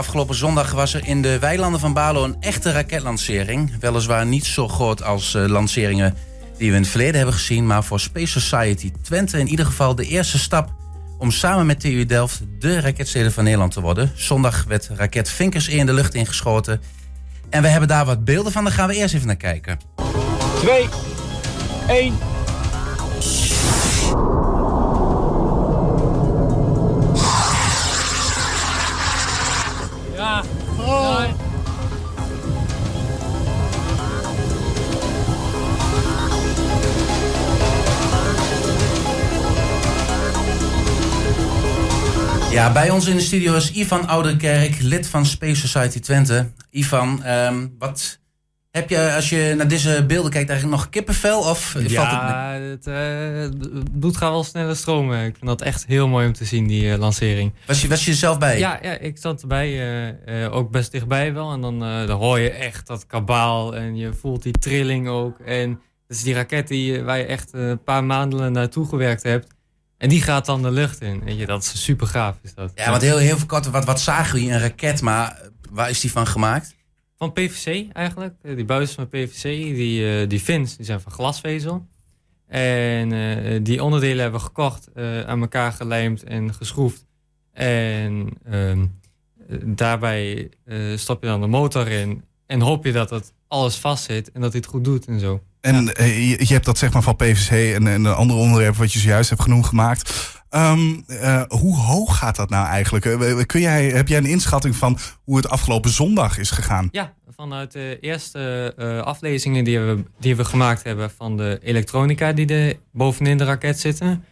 Afgelopen zondag was er in de weilanden van Balo een echte raketlancering. Weliswaar niet zo groot als uh, lanceringen die we in het verleden hebben gezien, maar voor Space Society Twente in ieder geval de eerste stap om samen met TU Delft de raketsteden van Nederland te worden. Zondag werd raket Vinkers in de lucht ingeschoten. En we hebben daar wat beelden van, daar gaan we eerst even naar kijken. 2, 1. Ja. Bij ons in de studio is Ivan Ouderkerk, lid van Space Society Twente. Ivan, um, wat heb je als je naar deze beelden kijkt eigenlijk nog kippenvel? Of ja, het, uh, het bloed gaat wel sneller stromen. Ik vind dat echt heel mooi om te zien, die uh, lancering. Was je, was je er zelf bij? Ja, ja ik zat erbij. Uh, ook best dichtbij wel. En dan, dan hoor je echt dat kabaal en je voelt die trilling ook. En dat is die raket die, waar je echt een paar maanden naartoe gewerkt hebt. En die gaat dan de lucht in. Weet je, dat is super gaaf. Is dat. Ja, want heel, heel veel kort, wat, wat zagen we? Een raket, maar waar is die van gemaakt? Van PVC eigenlijk. Die buizen van PVC, die, uh, die fins, die zijn van glasvezel. En uh, die onderdelen hebben we gekocht, aan elkaar gelijmd en geschroefd. En ehm, daarbij stop je dan de motor in en hoop je dat het alles vast zit en dat hij het goed doet en zo. En je, hebt dat zeg maar van PVC en, en de andere onderwerpen wat je zojuist hebt genoemd gemaakt. Um, uh, hoe hoog gaat dat nou eigenlijk? Uh, kun jij, heb jij een inschatting van hoe het afgelopen zondag is gegaan? Ja, vanuit de eerste uh, aflezingen die we, die we gemaakt hebben van de elektronica die er bovenin de raket zitten,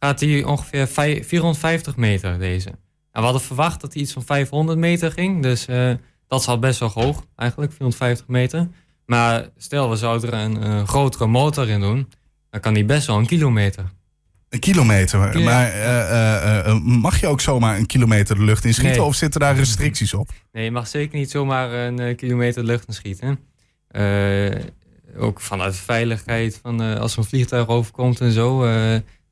gaat die ongeveer 5, 450 meter deze. En we hadden verwacht dat hij iets van 500 meter ging, dus dat is al best wel hoog eigenlijk, 450 meter. Maar stel we zouden er een, een grotere motor in doen, dan kan die best wel een kilometer. Een kilometer. Ja. Maar uh, uh, mag je ook zomaar een kilometer de lucht in schieten? Nee. Of zitten daar restricties op? Nee, je mag zeker niet zomaar een kilometer de lucht in schieten. ook vanuit veiligheid, van, als er een vliegtuig overkomt en zo.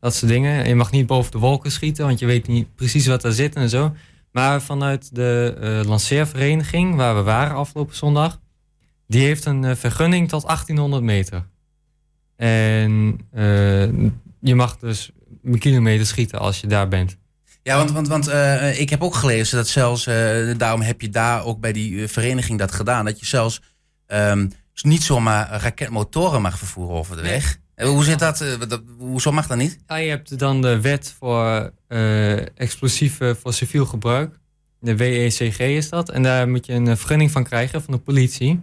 dat soort dingen. Je mag niet boven de wolken schieten, want je weet niet precies wat er zit en zo. Maar vanuit de lanceervereniging, waar we waren afgelopen zondag... die heeft een vergunning tot 1800 meter. En je mag dus een kilometer schieten als je daar bent. Ja, want, want, want uh, ik heb ook gelezen dat zelfs, uh, daarom heb je daar ook bij die vereniging dat gedaan, dat je zelfs um, niet zomaar raketmotoren mag vervoeren over de weg. Nee. Hoe zit dat? Uh, hoezo mag dat niet? Ja, je hebt dan de wet voor explosieven voor civiel gebruik. De WECG is dat. En daar moet je een vergunning van krijgen van de politie.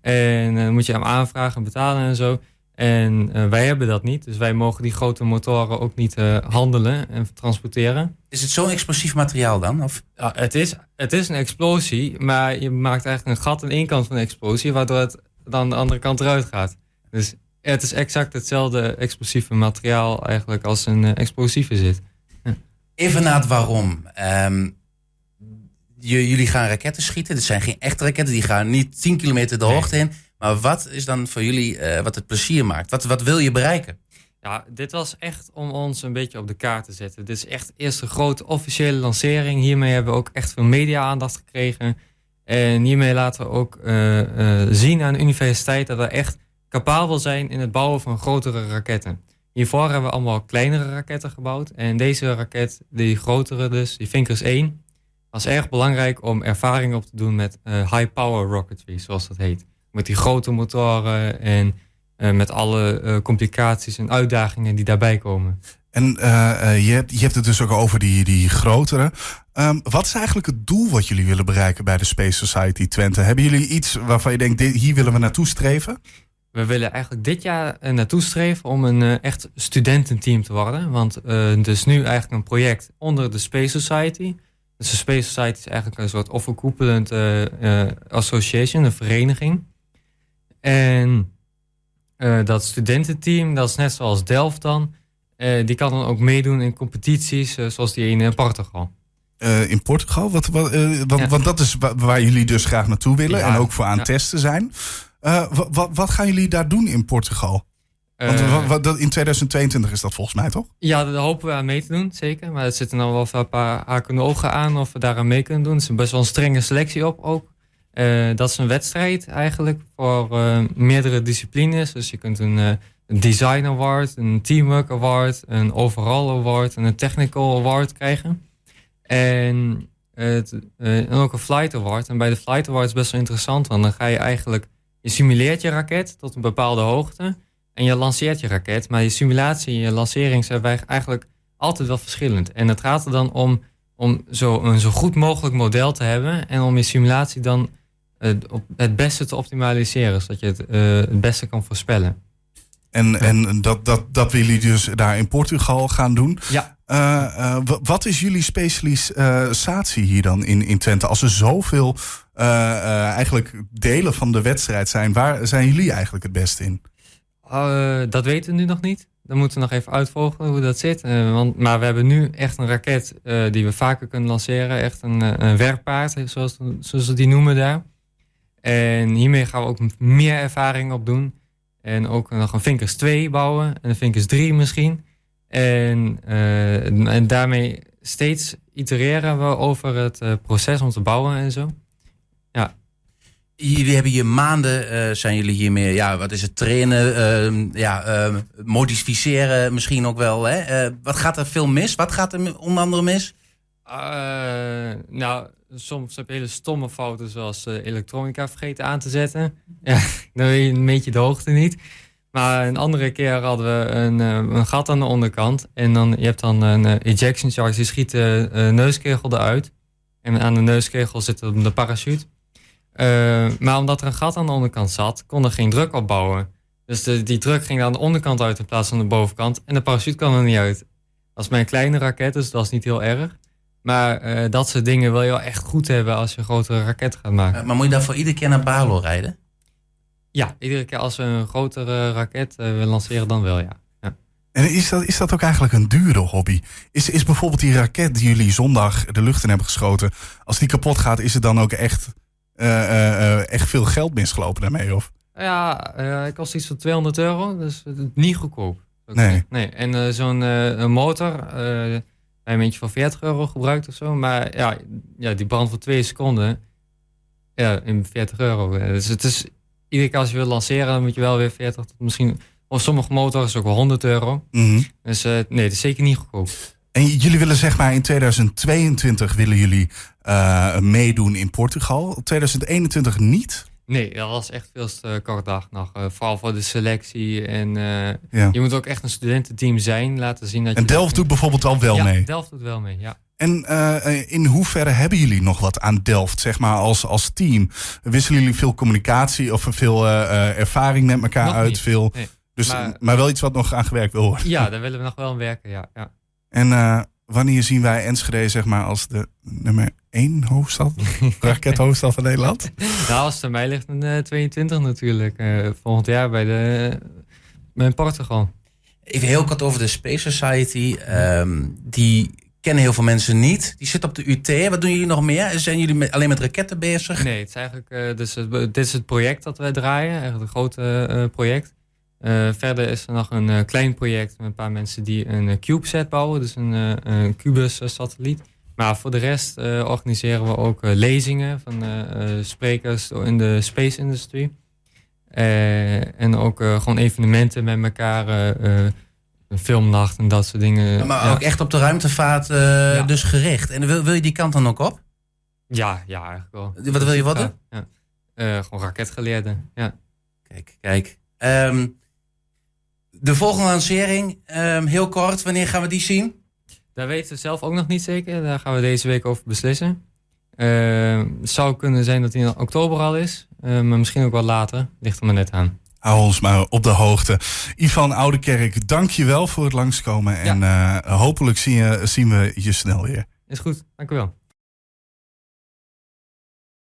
En dan moet je hem aanvragen en betalen en zo. En uh, wij hebben dat niet. Dus wij mogen die grote motoren ook niet uh, handelen en transporteren. Is het zo'n explosief materiaal dan? Of? Ja, het, is, het is een explosie, maar je maakt eigenlijk een gat aan één kant van de explosie, waardoor het dan de andere kant eruit gaat. Dus het is exact hetzelfde explosieve materiaal eigenlijk als een uh, explosieve zit. Even naar het waarom. Um, jullie gaan raketten schieten. Dit zijn geen echte raketten. Die gaan niet 10 kilometer de hoogte nee. in. Maar wat is dan voor jullie uh, wat het plezier maakt? Wat, wat wil je bereiken? Ja, dit was echt om ons een beetje op de kaart te zetten. Dit is echt de eerste grote officiële lancering. Hiermee hebben we ook echt veel media-aandacht gekregen. En hiermee laten we ook uh, uh, zien aan de universiteit dat we echt capabel zijn in het bouwen van grotere raketten. Hiervoor hebben we allemaal kleinere raketten gebouwd. En deze raket, die grotere dus, die Vinkers 1, was erg belangrijk om ervaring op te doen met high power rocketry, zoals dat heet met die grote motoren en uh, met alle uh, complicaties en uitdagingen die daarbij komen. En uh, je, hebt, je hebt het dus ook over die, die grotere. Um, wat is eigenlijk het doel wat jullie willen bereiken bij de Space Society Twente? Hebben jullie iets waarvan je denkt, dit, hier willen we naartoe streven? We willen eigenlijk dit jaar naartoe streven om een echt studententeam te worden. Want het is nu eigenlijk een project onder de Space Society. Dus de Space Society is eigenlijk een soort overkoepelend association, een vereniging. En uh, dat studententeam, dat is net zoals Delft dan. Uh, die kan dan ook meedoen in competities uh, zoals die in Portugal. in Portugal? Wat, wat, want, ja. want, dat is waar jullie dus graag naartoe willen ja, en ook voor aan ja. testen zijn. wat, wat gaan jullie daar doen in Portugal? Want Eh, dat- in 2022 is dat volgens mij toch? Ja, daar hopen we aan mee te doen, zeker. Maar er zitten dan wel een paar hakende ogen aan of we daaraan mee kunnen doen. Er is best wel een strenge selectie op ook. Eh, dat is een wedstrijd eigenlijk voor eh, meerdere disciplines. Dus je kunt een, eh, een design award, een teamwork award, een overall award en een technical award krijgen. En, en ook een flight award. En bij de flight award is best wel interessant, want dan ga je eigenlijk, je simuleert je raket tot een bepaalde hoogte. En je lanceert je raket, maar je simulatie en je lancering zijn eigenlijk altijd wel verschillend. En het gaat er dan om, om zo, een zo goed mogelijk model te hebben en om je simulatie dan op het beste te optimaliseren, zodat je het eh, het beste kan voorspellen. En, en dat, dat, dat willen jullie dus daar in Portugal gaan doen. Ja. Eh, eh, wa- wat is jullie specialisatie hier dan in, in Twente? Als er zoveel eh, eigenlijk delen van de wedstrijd zijn, waar zijn jullie eigenlijk het beste in? Dat weten we nu nog niet. Dan moeten we nog even uitvogelen hoe dat zit. Want, maar we hebben nu echt een raket die we vaker kunnen lanceren. Echt een, een werkpaard, zoals, zoals ze die noemen daar. En hiermee gaan we ook meer ervaring op doen. En ook nog een Vinkers 2 bouwen. En een Vinkers 3 misschien. En, eh, en daarmee steeds itereren we over het eh, proces om te bouwen en zo. Jullie hebben hier maanden, eh, zijn jullie hiermee, ja, wat is het, trainen, ehm, ja, ehm, modificeren misschien ook wel. Hè? Wat gaat er veel mis? Wat gaat er onder andere mis? Eh, nou, soms heb je hele stomme fouten zoals eh, elektronica vergeten aan te zetten. Ja, dan weet je een beetje de hoogte niet. Maar een andere keer hadden we een, eh, een gat aan de onderkant. En dan, je hebt dan een ejection charge, die schiet de neuskegel eruit. En aan de neuskegel zit de de parachute. Maar omdat er een gat aan de onderkant zat, kon er geen druk opbouwen. Dus de, die druk ging aan de onderkant uit in plaats van de bovenkant. En de parachute kwam er niet uit. Dat is mijn kleine raket, dus dat is niet heel erg. Maar eh, dat soort dingen wil je wel echt goed hebben als je een grotere raket gaat maken. Eh, maar moet je daarvoor iedere keer naar Balo rijden? Ja, iedere keer als we een grotere raket eh, willen lanceren, dan wel ja. ja. En is dat, is dat ook eigenlijk een dure hobby? Is, is bijvoorbeeld die raket die jullie zondag de lucht in hebben geschoten, als die kapot gaat, is het dan ook echt, eh, eh, eh, echt veel geld misgelopen daarmee? Of? Ja, eh het kost iets van 200 euro, dus niet goedkoop. Nee. nee. En eh, zo'n eh, motor, een eentje van 40 euro gebruikt of zo. Maar ja, ja die brand voor twee seconden, ja, in 40 euro. Eh, Dus het is, iedere keer als je wil lanceren, dan moet je wel weer 40 tot misschien... Of sommige motors ook wel 100 euro. Mhm. Dus eh, nee, het is zeker niet goedkoop. En jullie willen zeg maar in 2022 willen jullie eh, meedoen in Portugal. 2021 niet? Nee, dat was echt veel te kort dag nog. eh, vooral voor de selectie. En eh, Ja. je moet ook echt een studententeam zijn. Laten zien dat je... En Delft doet bijvoorbeeld al wel ja, mee. Delft doet wel mee, ja. En eh, in hoeverre hebben jullie nog wat aan Delft, zeg maar, als, als team? Wisselen jullie veel communicatie of veel ervaring met elkaar Nog uit? niet, Veel, nee. dus, maar, Maar- wel iets wat nog aan gewerkt wil worden. Ja, daar willen we nog wel aan werken, ja. ja. En wanneer zien wij Enschede, zeg maar, als de nummer één hoofdstad? rakethoofdstad van Nederland? Nou, als het aan mij ligt, een eh, 22 natuurlijk. eh, volgend jaar bij, de, bij Portugal. Even heel kort over de Space Society. Ehm, die kennen heel veel mensen niet. Die zit op de UT. Wat doen jullie nog meer? Zijn jullie met, alleen met raketten bezig? Nee, het is eigenlijk, eh, dus het, dit is het project dat wij draaien. Eigenlijk een groot eh, eh, project. Eh, verder is er nog een eh, klein project met een paar mensen die een eh, CubeSat bouwen. Dus een, een Cubus-satelliet. Maar voor de rest organiseren we ook lezingen van sprekers in de space industry. Eh, en ook gewoon evenementen met elkaar. een filmnacht en dat soort dingen. Maar ja. ook echt op de ruimtevaart Ja. dus gericht. En wil, wil je die kant dan ook op? Ja, ja, eigenlijk wel. Wat wil je? Ja. Eh, gewoon raketgeleerde. Ja. Kijk, kijk. Ehm, de volgende lancering, ehm, heel kort. Wanneer gaan we die zien? Daar weten we zelf ook nog niet zeker. Daar gaan we deze week over beslissen. Eh, het zou kunnen zijn dat hij in oktober al is. eh, maar misschien ook wel later. Ligt er maar net aan. Hou ons maar op de hoogte. Ivan Oudekerk, dank je wel voor het langskomen. En eh, hopelijk zien, je, zien we je snel weer. Is goed. Dank u wel.